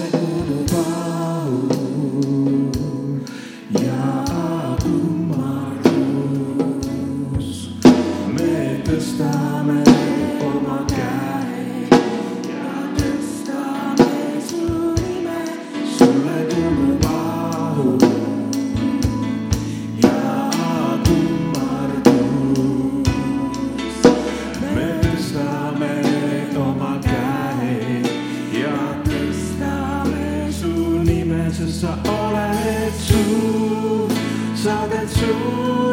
like one of us. Jesus.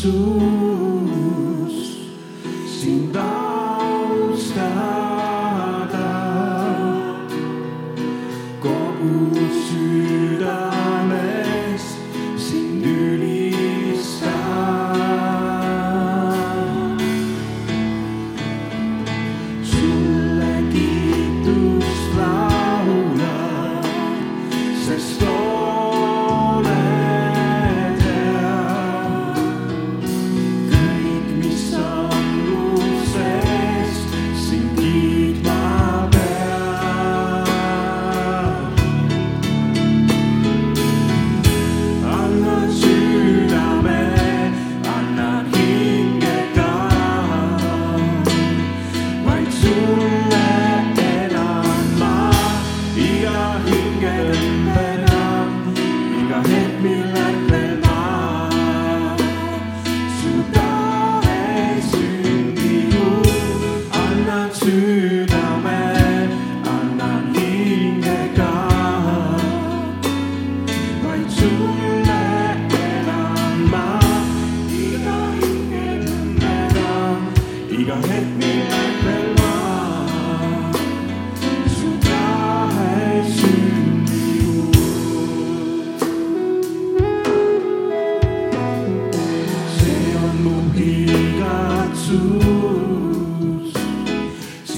Kiitus to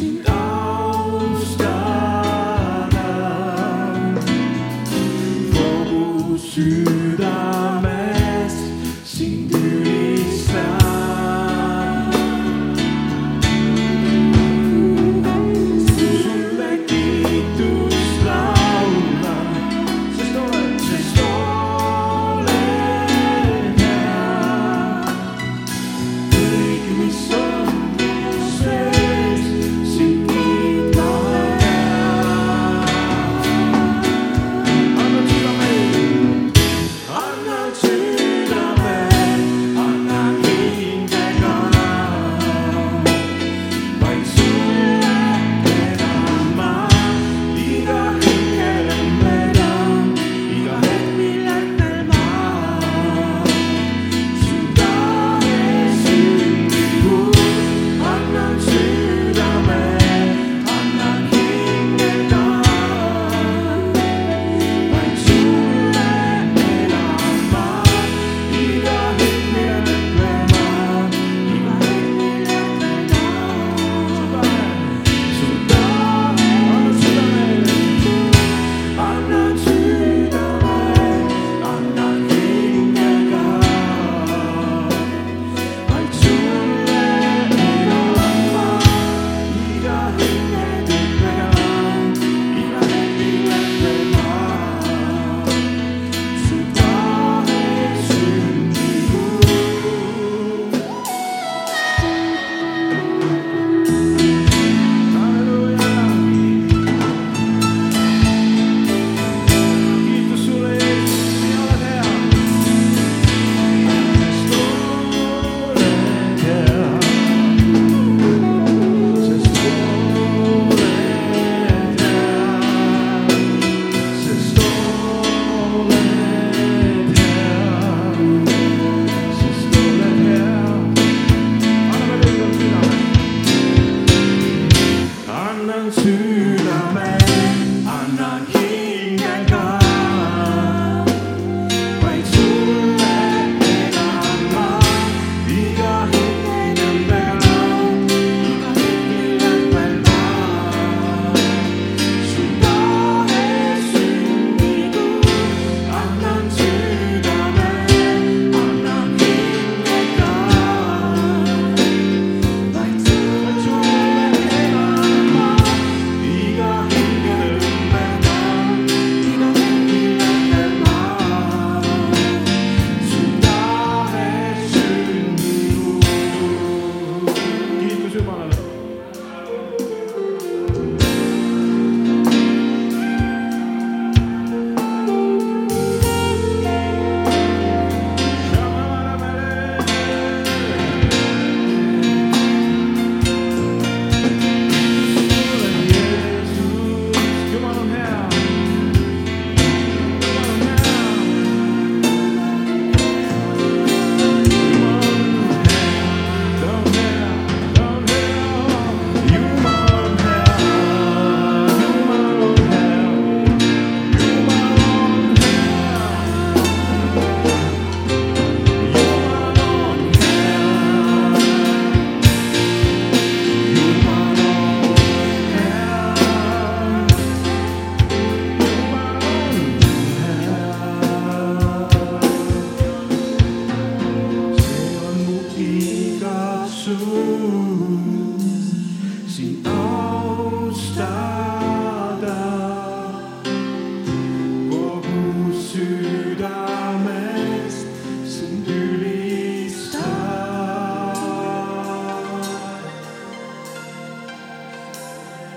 to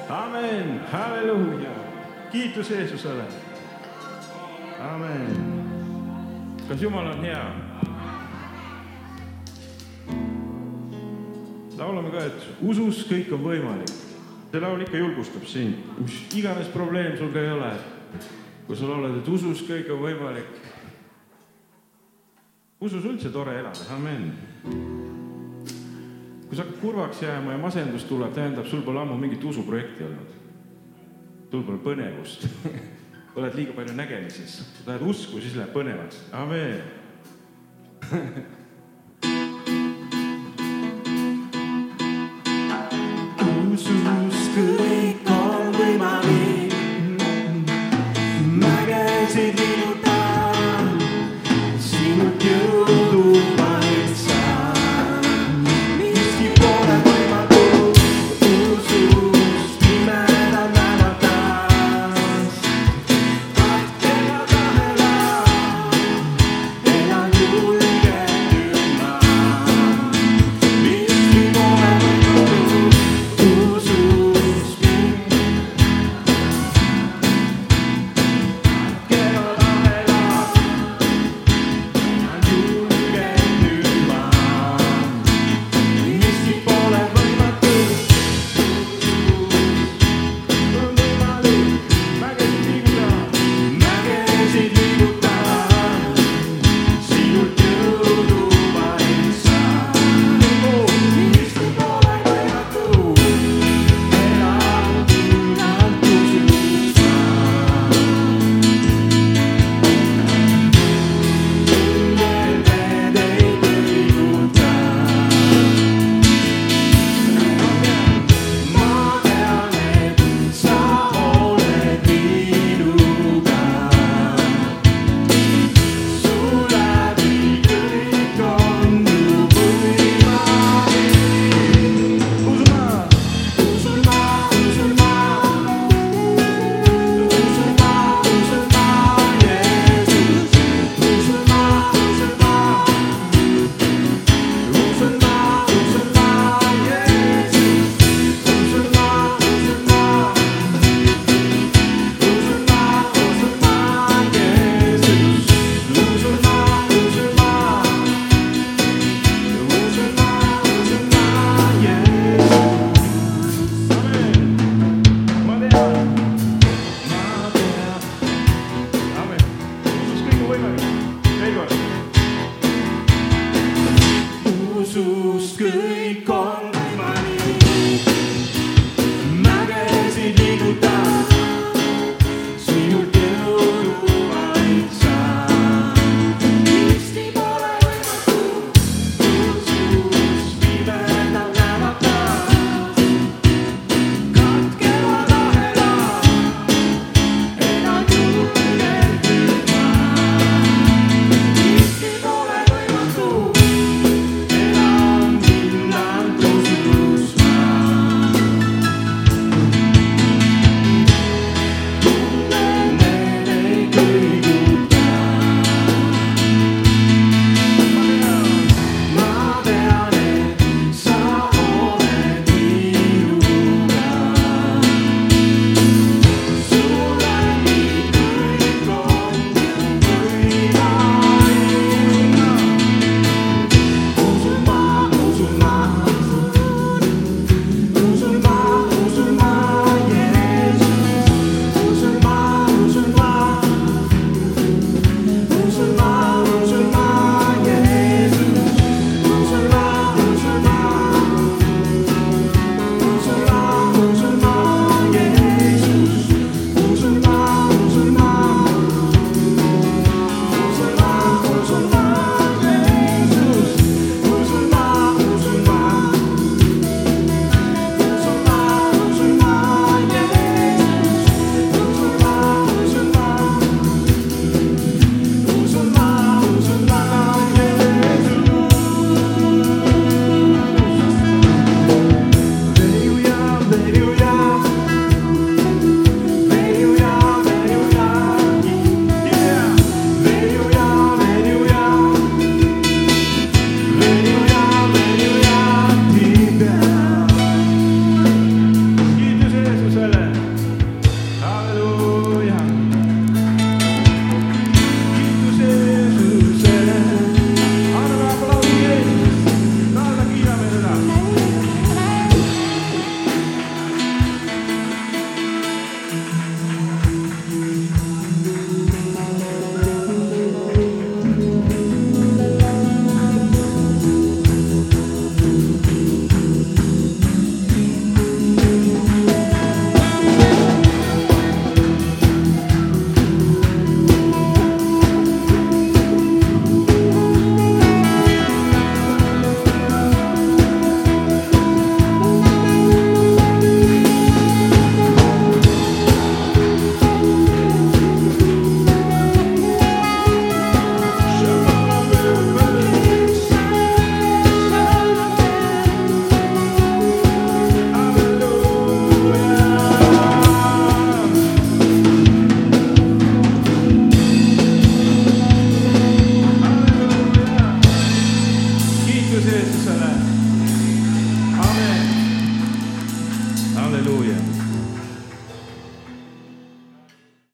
halleluuja, kiitus Jeesusele. amen. kas Jumal on hea? laulame ka, et usus kõik on võimalik. see laul ikka julgustab sind, mis iganes probleem sul ka ei ole. kui sa laulad, et usus kõik on võimalik. usus üldse tore elada, amen kui sa hakkad kurvaks jääma ja masendus tuleb, tähendab, sul pole ammu mingit usuprojekti olnud. sul pole põnevust. Oled liiga palju nägemises, lähed usku, siis läheb põnevaks, amen